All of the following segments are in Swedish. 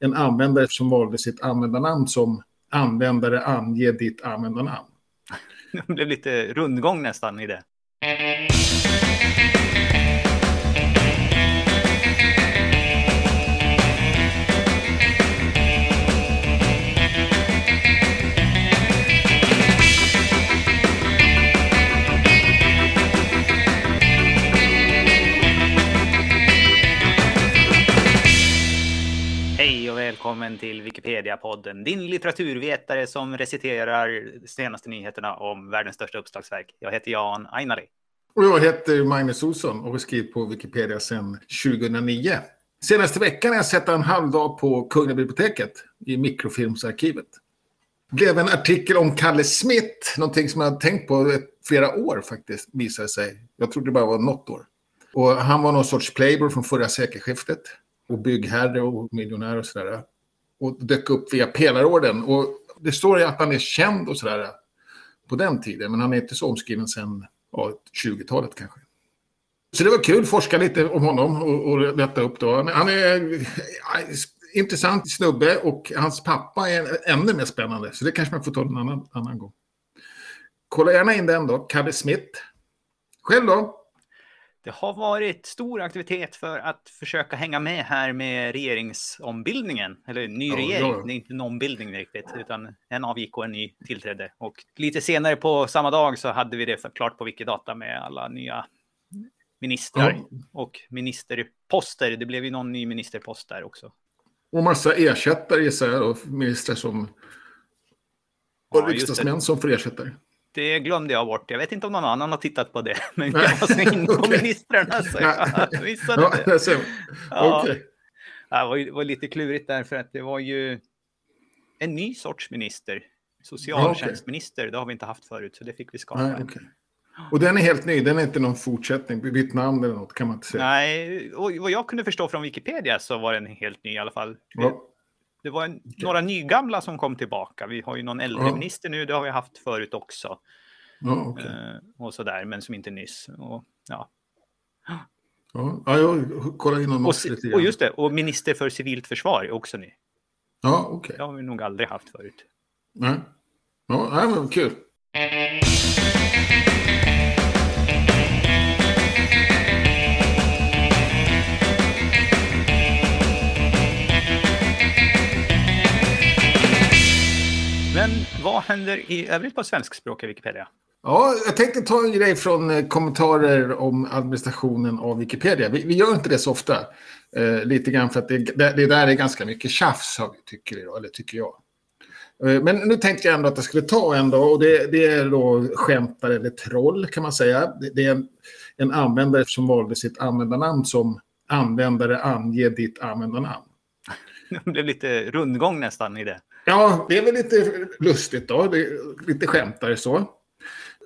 en användare som valde sitt användarnamn som användare ange ditt användarnamn. Det blev lite rundgång nästan i det. Välkommen till Wikipedia-podden, din litteraturvetare som reciterar de senaste nyheterna om världens största uppslagsverk. Jag heter Jan Ainali. Och jag heter Magnus Olsson och har skrivit på Wikipedia sedan 2009. Senaste veckan har jag sett en halv dag på Kungliga biblioteket i mikrofilmsarkivet. Det blev en artikel om Kalle Smith, någonting som jag har tänkt på flera år faktiskt, visade sig. Jag trodde det bara var något år. Och han var någon sorts playboy från förra sekelskiftet och byggherre och miljonär och sådär. Och dök upp via pelarorden. Och det står ju att han är känd och sådär på den tiden, men han är inte så omskriven sedan ja, 20-talet kanske. Så det var kul att forska lite om honom och, och leta upp då. Han är ja, intressant snubbe och hans pappa är ännu mer spännande. Så det kanske man får ta en annan, annan gång. Kolla gärna in den då, Kalle Smith. Själv då? Det har varit stor aktivitet för att försöka hänga med här med regeringsombildningen. Eller ny Ja, regering, ja. det är inte en ombildning riktigt, utan en avgick och en ny tillträdde. Och lite senare på samma dag så hade vi det klart på Wikidata med alla nya ministrar Ja. och ministerposter. Det blev ju någon ny ministerpost där också. Och massa ersättare gissar jag då, ministrar som... Och riksdagsmän som får ersättare. Det glömde jag bort. Jag vet inte om någon annan har tittat på det, men jag var så inne på ministrarna så jag missade det. Ja. Okej. Ja, Det var, det var lite klurigt där för att det var ju en ny sorts minister. Socialtjänstminister, det har vi inte haft förut, så det fick vi skapa. Nej, okej. Och den är helt ny, den är inte någon fortsättning, bytt namn eller något kan man inte säga. Nej, och vad jag kunde förstå från Wikipedia så var den helt ny i alla fall. Ja. Det var en, några nygamla som kom tillbaka. Vi har ju någon äldre Ja. minister nu, det har vi haft förut också. Ja, okej. Eh, och sådär, men som inte nyss. Och, ja. Ja, ja, jag kollar in honom och, också lite ci- grann. och just det, och minister för civilt försvar är också ny. Ja, okej. Det har vi nog aldrig haft förut. Nej. Ja, nej, men kul. Vad händer i övrigt på svenskspråkiga Wikipedia? Ja, jag tänkte ta en grej från eh, kommentarer om administrationen av Wikipedia. Vi, vi gör inte det så ofta. Eh, lite grann för att det, det, där är ganska mycket tjafs, har vi- tycker, jag, eller tycker jag. Eh, men nu tänkte jag ändå att jag skulle ta en då, och det, det är då skämtare eller troll kan man säga. Det, det är en, en användare som valde sitt användarnamn som användare ange ditt användarnamn. Det blev lite rundgång nästan i det. Ja, det är väl lite lustigt då. Det är lite skämtare så.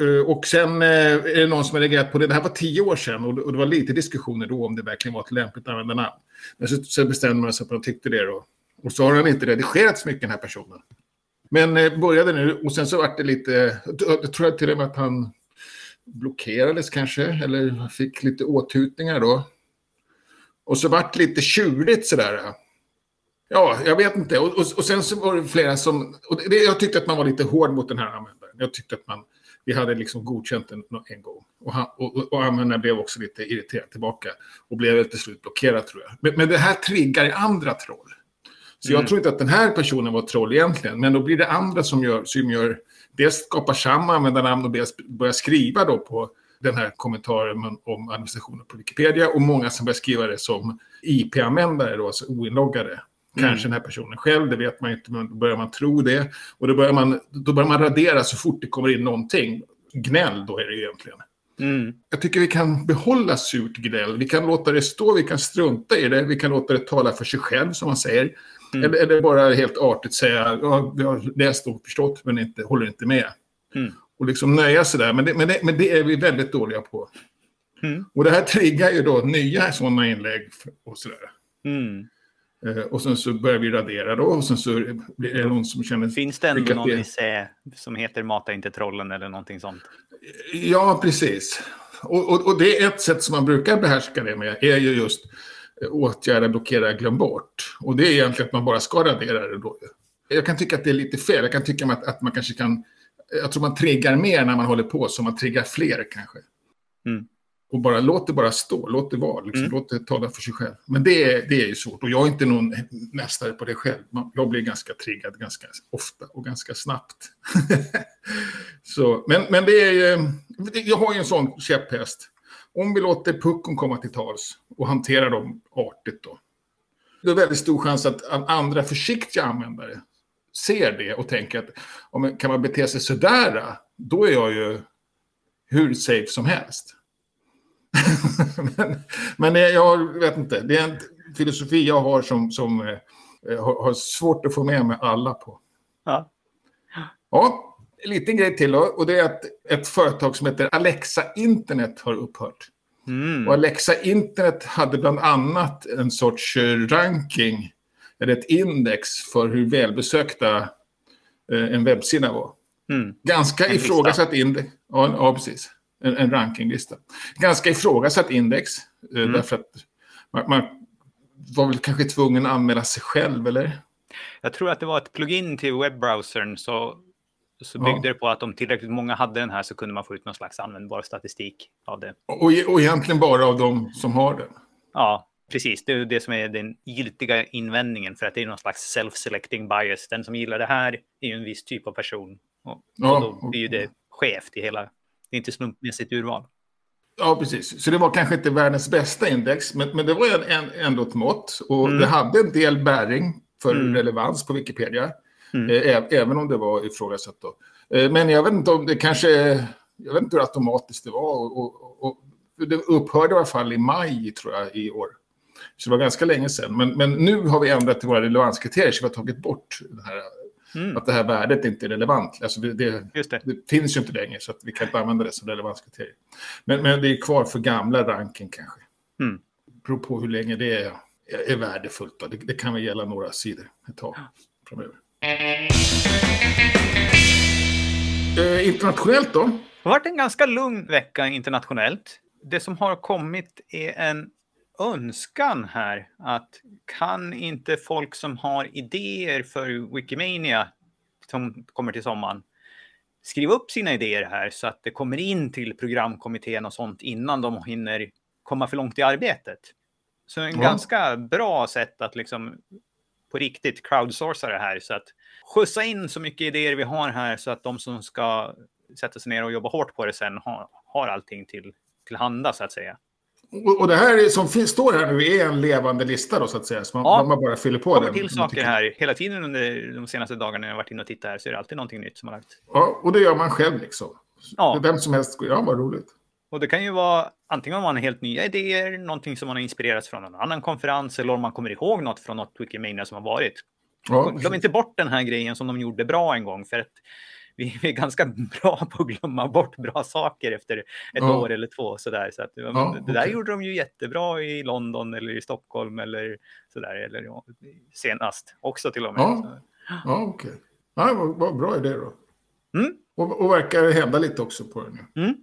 Eh, och sen eh, är det någon som har reagerat på det. Det här var tio år sedan och det- var lite diskussioner då om det verkligen var ett lämpligt användarnamn. Men så, bestämde man sig för att man tyckte det då. Och så har han inte redigerat så mycket den här personen. Men eh, började nu och sen så vart det lite, jag tror jag till och med att han blockerades kanske, eller fick lite åthutningar då. Och så vart det lite tjurigt sådär. Ja, jag vet inte. Och, och, och sen så var det flera som... Och det, jag tyckte att man var lite hård mot den här användaren. Jag tyckte att man... Vi hade liksom godkänt den en gång. Och, han, och, och- användaren blev också lite irriterad tillbaka. Och blev till slut blockerad tror jag. Men, men det här triggar andra troll. Så jag Mm. tror inte att den här personen var troll egentligen. Men då blir det andra som gör... Som gör dels skapar samma användarnamn och börjar skriva då på den här kommentaren om- om administrationen på Wikipedia. Och många som börjar skriva det som IP-användare, då, alltså oinloggade. Kanske den här personen själv, det vet man inte, men då börjar man tro det. Och då börjar man, då börjar man radera så fort det kommer in någonting. Gnäll då är det egentligen. Mm. Jag tycker vi kan behålla surt gnäll. Vi kan låta det stå, vi kan strunta i det, vi kan låta det tala för sig själv som man säger. Mm. Eller, eller bara helt artigt säga, ja, jag har läst och förstått men inte, håller inte med. Mm. Och liksom nöja sig där, men det, men, det, men det är vi väldigt dåliga på. Mm. Och det här triggar ju då nya sådana inlägg och sådär. Eh, och sen så börjar vi radera då och sen så blir det någon som känner... Finns det ändå någon C som heter Mata inte trollen eller någonting sånt? Ja, precis. Och, och, och det är ett sätt som man brukar behärska det med är ju just åtgärda, blockera, glöm bort. Och det är egentligen att man bara ska radera det då. Jag kan tycka att det är lite fel. Jag kan tycka att, att man kanske kan... Jag tror man triggar mer när man håller på, så man triggar fler kanske. Mm. Och bara låt det bara stå, låt det vara, liksom, Mm. låt det tala för sig själv. Men det, är- det är ju svårt och jag är inte någon mästare på det själv. Man- Jag blir ganska triggad ganska ofta och ganska snabbt. så, men, men det är ju, jag har ju en sån käpphäst. Om vi låter puckon komma till tals och hantera dem artigt då. Det är väldigt stor chans att andra försiktiga användare ser det och tänker att om man- kan man bete sig sådär, då är jag ju hur safe som helst. men, men jag vet inte, det är en filosofi jag har som, som eh, har, har svårt att få med mig alla på. Ja. Ja, en liten grej till då, och det är att ett företag som heter Alexa Internet har upphört. Mm. Och Alexa Internet hade bland annat en sorts ranking, eller ett index för hur välbesökta eh, en webbsida var. Mm. Ganska ifrågasatt index. Ja, ja precis. En, en rankinglista. Ganska ifrågasatt index. eh, Mm. Därför att man, man var väl kanske tvungen att anmäla sig själv, eller? Jag tror att det var ett plugin till webbrowsern så, så Ja. byggde det på att om tillräckligt många hade den här så kunde man få ut någon slags användbar statistik av det. Och, och egentligen bara av de som har den. Ja, precis. Det är det som är den giltiga invändningen för att det är någon slags self-selecting bias. Den som gillar det här är ju en viss typ av person. Och, Ja, och då blir ju det skevt i hela... Det är inte slumpmässigt urval. Ja, precis. Så det var kanske inte världens bästa index, men, men det var en, en, ändå ett mått. Och Mm. det hade en del bäring för Mm. relevans på Wikipedia. Mm. Eh, även om det var ifrågasatt då. Eh, men jag vet inte om det kanske... Jag vet inte hur automatiskt det var. Och, och, och, det upphörde i alla fall i maj, tror jag, i år. Så det var ganska länge sedan. Men, men nu har vi ändrat våra relevanskriterier, så vi har tagit bort det här, Mm, att det här värdet inte är relevant. Alltså det, det, det. det finns ju inte längre, så att vi kan inte använda det som relevanskriterier. Men, men det är kvar för gamla ranking kanske. Mm. Beror på hur länge det är, är värdefullt. Då. Det, det kan väl gälla några sidor ett tag framöver. Eh, internationellt då? Det har varit en ganska lugn vecka internationellt. Det som har kommit är en önskan här att kan inte folk som har idéer för Wikimania som kommer till sommaren skriva upp sina idéer här så att det kommer in till programkommittén och sånt innan de hinner komma för långt i arbetet. Så en Ja. ganska bra sätt att liksom på riktigt crowdsourca det här så att skjutsa in så mycket idéer vi har här så att de som ska sätta sig ner och jobba hårt på det sen har, har allting till, till handa så att säga. Och, det här är, som finns, står här nu är en levande lista då så att säga. Så man, Ja. man bara fyller på Det till saker här hela tiden under de senaste dagarna när jag varit inne och tittat här så är det alltid någonting nytt som har lagt. Ja, och det gör man själv liksom. Ja. Vem som helst, ja vad roligt. Och det kan ju vara antingen om man har helt nya idéer, någonting som man har inspirerats från någon annan konferens eller om man kommer ihåg något från något Wikimania som har varit. Ja, Glöm inte bort den här grejen som de gjorde bra en gång för att vi är ganska bra på att glömma bort bra saker efter ett Ja. år eller två. Sådär. Så att, ja, det där gjorde de ju jättebra i London eller i Stockholm eller sådär. Eller senast också till och med. Ja. Ja, okej. Ja, vad, vad bra idé då. Mm. Och, och verkar hända lite också på den. Mm.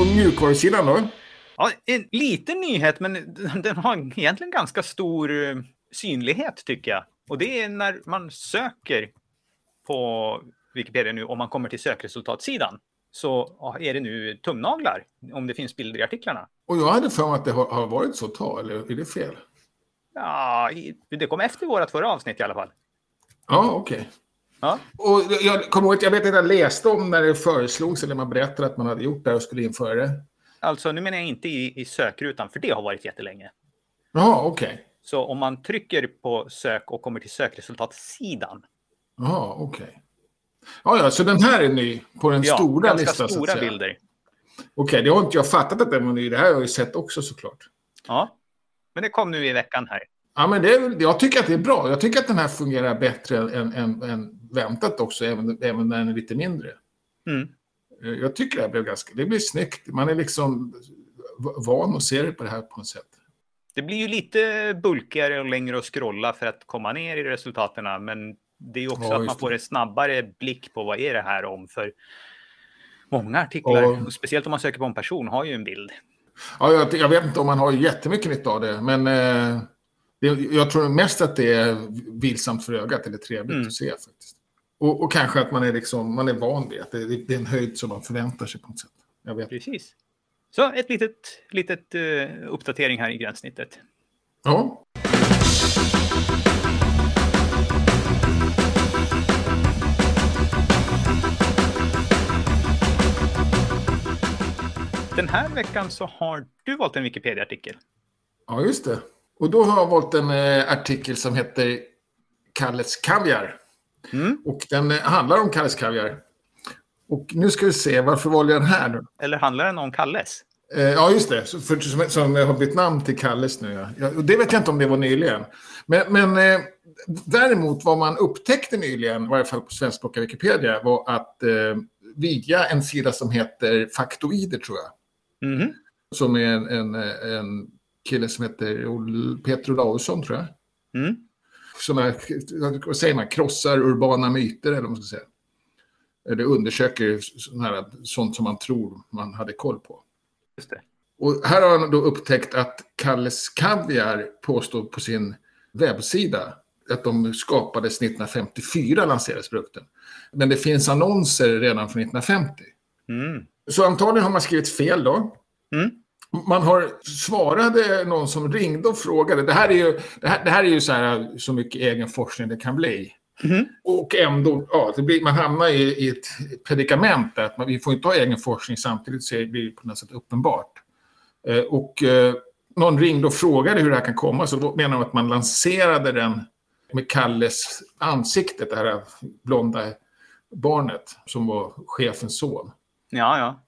Och mjukvarusidan då? Ja, en liten nyhet, men den har egentligen ganska stor eh, synlighet tycker jag. Och det är när man söker på Wikipedia nu, om man kommer till sökresultatsidan, så ja, är det nu tumnaglar om det finns bilder i artiklarna. Och jag hade för mig att det har, har varit så ett tag, eller är det fel? Ja, det kom efter vårt förra avsnitt i alla fall. Ja, okej. Ja, Och jag kommer ihåg att jag vet att jag läste om när det föreslogs, eller man berättade att man hade gjort det och skulle införa det. alltså nu menar jag inte i, i sökrutan, för det har varit jättelänge. Jaha, okej. Så om man trycker på sök och kommer till sökresultatsidan, Jaha, okej. Ja, ja, så den här är ny på den ja, stora ganska listan. så att stora säga. bilder. Okej, det har inte jag fattat att den var ny. Det här har jag ju sett också såklart. Ja, men det kom nu i veckan här. Ja, men det är, jag tycker att det är bra. Jag tycker att den här fungerar bättre än, än, än väntat också, även, även när den är lite mindre. Mm. Eh, Jag tycker det här blev ganska... Det blir snyggt. Man är liksom van att se det på det här på något sätt. Det blir ju lite bulkigare och längre att scrolla för att komma ner i resultaten. Men det är också Ja, att man får en snabbare blick på vad är det här om. För många artiklar, Ja. speciellt om man söker på en person, har ju en bild. Ja, jag, jag, vet inte om man har jättemycket nytta av det, men eh, det, jag tror mest att det är vilsamt för ögat eller trevligt mm. att se faktiskt. Och, och, kanske att man är, liksom, man är van vid att det, det, är en höjd som man förväntar sig på något sätt. Jag vet. Precis. Så ett litet, litet uh, uppdatering här i gränssnittet. Ja. Den här veckan så har du valt en Wikipedia-artikel. Ja, just det. Och då har jag valt en eh, artikel som heter Kalles Kaviar. Mm. Och den eh, handlar om Kalles Kaviar. Och nu ska vi se, varför valde jag den här nu? Eller handlar den om Kalles? Eh, ja, just det. För, som, som har bytt namn till Kalles nu. Ja. Ja, det vet jag inte om det var nyligen. Men, men eh, däremot vad man upptäckte nyligen, i varje fall på svenskspråkiga Wikipedia, var att eh, via en sida som heter Faktoider, tror jag. Mm. Som är en, en, en kille som heter Peter Olausson, tror jag. Mm. Är, vad säger man, krossar urbana myter, eller vad man ska säga. Eller undersöker här, sånt som man tror man hade koll på. Just det. Och här har han då upptäckt att Kalles Kaviar påstår på sin webbsida att de skapades 1954, lanserades produkten. Men det finns annonser redan från 1950. Mm. Så antagligen har man skrivit fel då. Mm. Man har svarade någon som ringde och frågade. Det här är ju, det här, det här är ju så, här, så mycket egen forskning det kan bli. Mm. Och ändå, ja, det blir, man hamnar i, i ett predikament där att man, vi får inte ha egen forskning samtidigt så blir det på något sätt uppenbart. Eh, och eh, någon ringde och frågade hur det här kan komma så då menar de att man lanserade den med Kalles ansikte, det här blonda barnet som var chefens son. Ja, ja.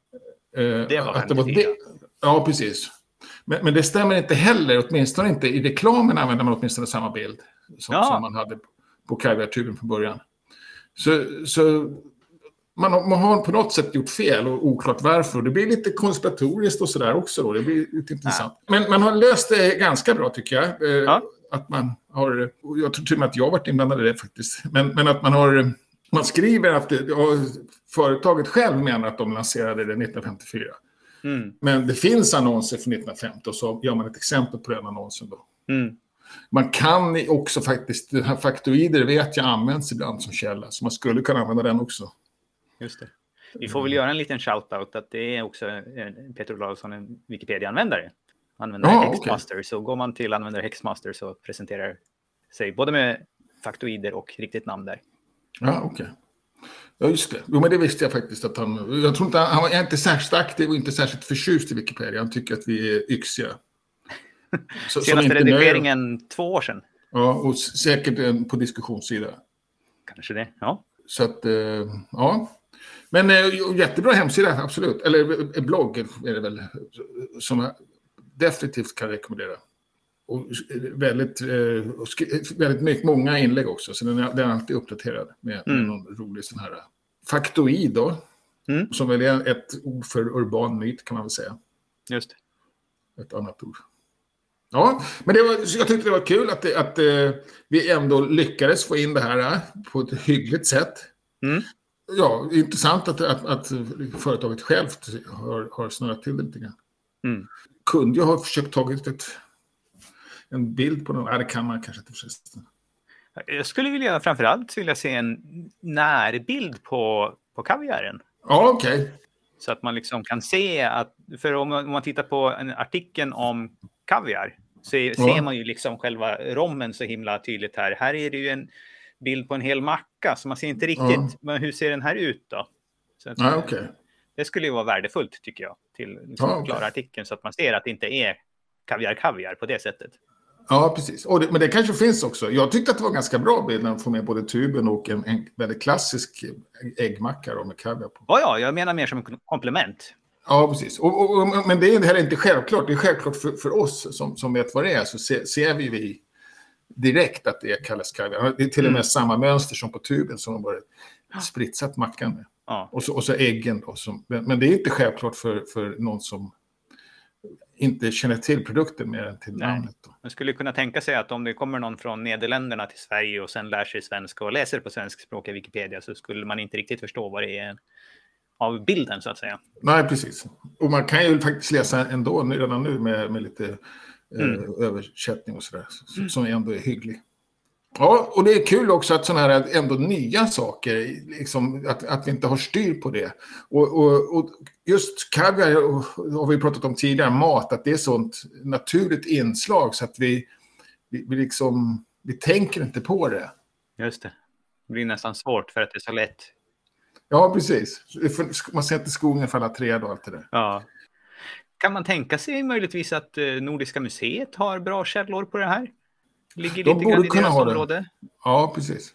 Eh, det var att det var det. Ja, precis. Men, men, det stämmer inte heller, åtminstone inte i reklamen använder man åtminstone samma bild som, ja. som man hade på kaviartuben från början. Så, så man, man har på något sätt gjort fel och oklart varför. Det blir lite konspiratoriskt och sådär också. Då. Det blir lite intressant. Ja. Men man har löst det ganska bra tycker jag. Eh, ja. Att man har, jag tror till och med att jag varit inblandad i det faktiskt. Men, men att man har, man skriver att ja, företaget själv menar att de lanserade det 1954. Mm. Men det finns annonser från 1950 och så gör man ett exempel på den annonsen då. Mm. Man kan också faktiskt, den här faktoider vet jag används ibland som källa, så man skulle kunna använda den också. Just det. Vi får väl göra en liten shout-out att det är också Peter Olausson, en Wikipedia-användare. Användare ah, Hexmaster. Okay. Så går man till användare Hexmaster så presenterar sig både med faktoider och riktigt namn där. Ja, okej. Okay. Ja, just det. Jo, men det visste jag faktiskt att han... Jag tror inte han, han är inte särskilt aktiv och inte särskilt förtjust i Wikipedia. Han tycker att vi är yxiga. Så, Senaste redigeringen nöjer. två år sedan. Ja, och säkert på diskussionssida. Kanske det, ja. Så att, eh, ja. Men eh, jättebra hemsida, absolut. Eller blogg är det väl. Som jag definitivt kan rekommendera. Och väldigt, eh, väldigt mycket, många inlägg också, så den är, den är alltid uppdaterad med, mm. någon rolig sån här faktoid då. Mm. Som väl är ett ord för urban myt kan man väl säga. Just det. Ett annat ord. Ja, men det var, jag tyckte det var kul att, det, att uh, vi ändå lyckades få in det här uh, på ett hyggligt sätt. Mm. Ja, intressant att, att, att, företaget självt har, har snurrat till det lite grann. Mm. Kunde jag ha försökt tagit ett en bild på den? Nej, det kan man kanske inte förresten. Jag skulle vilja framförallt vilja se en närbild på, på kaviaren. Ja, okej. Okay. Så att man liksom kan se att, för om man, om man tittar på en artikel om kaviar så ja. ser man ju liksom själva rommen så himla tydligt här. Här är det ju en bild på en hel macka, så man ser inte riktigt, ja. men hur ser den här ut då? Så att, ja, okay. Det skulle ju vara värdefullt tycker jag, till liksom ja, okay. klara artikeln så att man ser att det inte är kaviar kaviar på det sättet. Ja, precis. Det, men det kanske finns också. Jag tyckte att det var ganska bra bild när de får med både tuben och en, en väldigt klassisk äggmacka då, med kaviar på. Ja, ja, jag menar mer som en komplement. Ja, precis. Och, och, och, men det är heller inte självklart. Det är självklart för, för oss som, som vet vad det är. Så ser, ser vi, vi direkt att det är Kalles kaviar. Det är till och med mm. samma mönster som på tuben som de har spritsat mackan med. Ja. Och, så, och så äggen då. Som, men det är inte självklart för, för någon som inte känner till produkten mer än till Nej. namnet. Då. Man skulle kunna tänka sig att om det kommer någon från Nederländerna till Sverige och sen lär sig svenska och läser på svenskspråkiga Wikipedia så skulle man inte riktigt förstå vad det är av bilden så att säga. Nej, precis. Och man kan ju faktiskt läsa ändå redan nu med, med lite eh, Mm. översättning och sådär. s- Som ändå är hygglig. Ja, och det är kul också att sådana här ändå nya saker, liksom, att, att vi inte har styr på det. Och, och, och just kaviar har vi pratat om tidigare, mat, att det är sånt naturligt inslag så att vi, vi, vi liksom, vi tänker inte på det. Just det. Det blir nästan svårt för att det är så lätt. Ja, precis. Man sätter skogen för alla träd och allt det där. Ja. Kan man tänka sig möjligtvis att eh, Nordiska museet har bra källor på det här? Ligger De lite borde grann i kunna deras ha det. område. Ja, precis.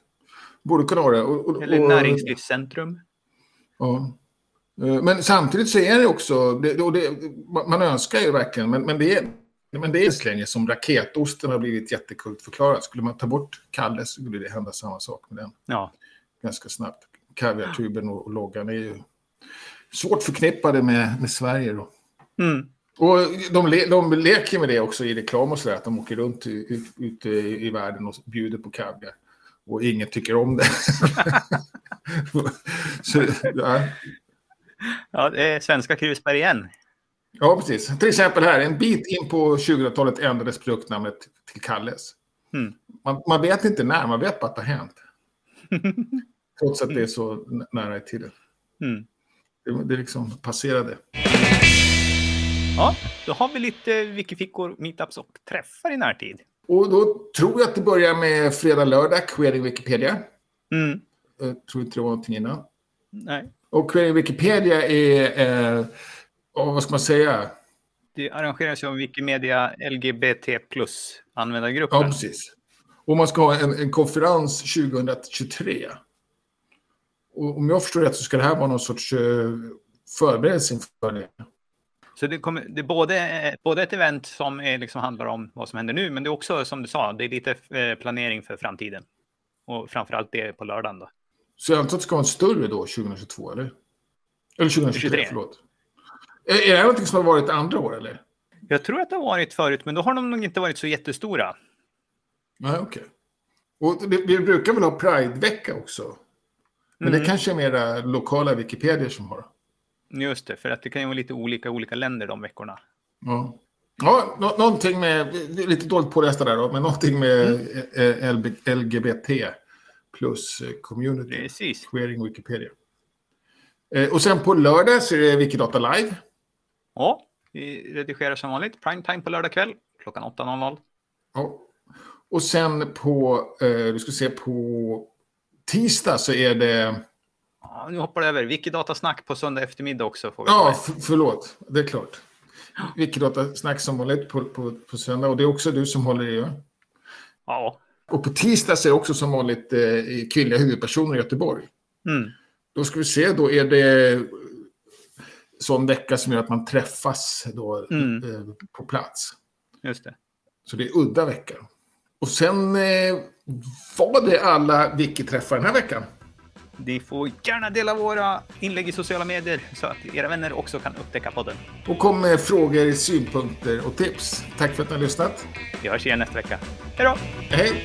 Borde kunna ha det. Och, och, Eller Näringslivscentrum. Ja. Eh, Men samtidigt så är det också, det, och det, man önskar ju verkligen, men, men det är men det är så länge som raketosten har blivit jättekult förklarad. Skulle man ta bort Kalle så skulle det hända samma sak med den Ja. ganska snabbt. Kaviartuben och, och loggan är ju svårt förknippade med, med Sverige då. Mm. Och de, le, de leker med det också i reklam och sådär, att de åker runt ute i, världen och bjuder på kaviar. Och ingen tycker om det. så, ja. ja, det är svenska krusbär igen. Ja, precis. Till exempel här, en bit in på 2000-talet ändrades produktnamnet till Kalles. Mm. Man, man vet inte när, man vet bara att det har hänt. Trots att det är så n- nära i tiden. Mm. Det, det liksom passerade. Ja, då har vi lite wikifickor, meetups och träffar i närtid. Och då tror jag att det börjar med fredag, lördag, Queering Wikipedia. Mm. Jag tror inte det var någonting innan. Nej, Och Queering Wikipedia är, eh, ja, vad ska man säga? det arrangeras ju av Wikimedia LGBT plus användargruppen. Ja, precis. Och man ska ha en, en konferens 2023. Och om jag förstår rätt så ska det här vara någon sorts eh, förberedelse inför det. Så det, kommer, det är både, både ett event som är, liksom handlar om vad som händer nu, men det är också som du sa, det är lite eh, planering för framtiden. Och framförallt det på lördagen då. Så jag antar att det ska vara en större då 2022, eller? Eller 2023, 23. förlåt. Är, är det här någonting som har varit andra år, eller? Jag tror att det har varit förut, men då har de nog inte varit så jättestora. Nej, okej. Och det, vi brukar väl ha Pride-vecka också? Men Mm. det kanske är mera lokala Wikipedia som har. Just det, för att det kan ju vara lite olika olika länder de veckorna. Ja. Ja, nå- någonting med, lite dåligt pålästa där då, men någonting med Mm. LGBT plus eh, community. Precis. Queering Wikipedia. Eh, och sen på lördag så är det Wikidata Live. Ja, vi redigerar som vanligt. Prime time på lördag kväll klockan 8.00. Ja. Och sen på, eh, du ska se på tisdag så är det, Ja, nu hoppar det över. Wikidatasnack på söndag eftermiddag också. Får vi ja förlåt, det är klart. Wikidata snack som vanligt på, på, på söndag och det är också du som håller i. va? ja. Och på tisdag är det också som vanligt eh, kvinnliga huvudpersoner i Göteborg. Mm. Då ska vi se, då är det sån vecka som gör att man träffas då, Mm. eh, på plats. Just det. Så det är udda vecka. Och sen eh, var det alla Wiki-träffar den här veckan. Ni får gärna dela våra inlägg i sociala medier så att era vänner också kan upptäcka podden. Och kom med frågor, synpunkter och tips. Tack för att ni har lyssnat. Vi hörs igen nästa vecka. Hej då! Hej!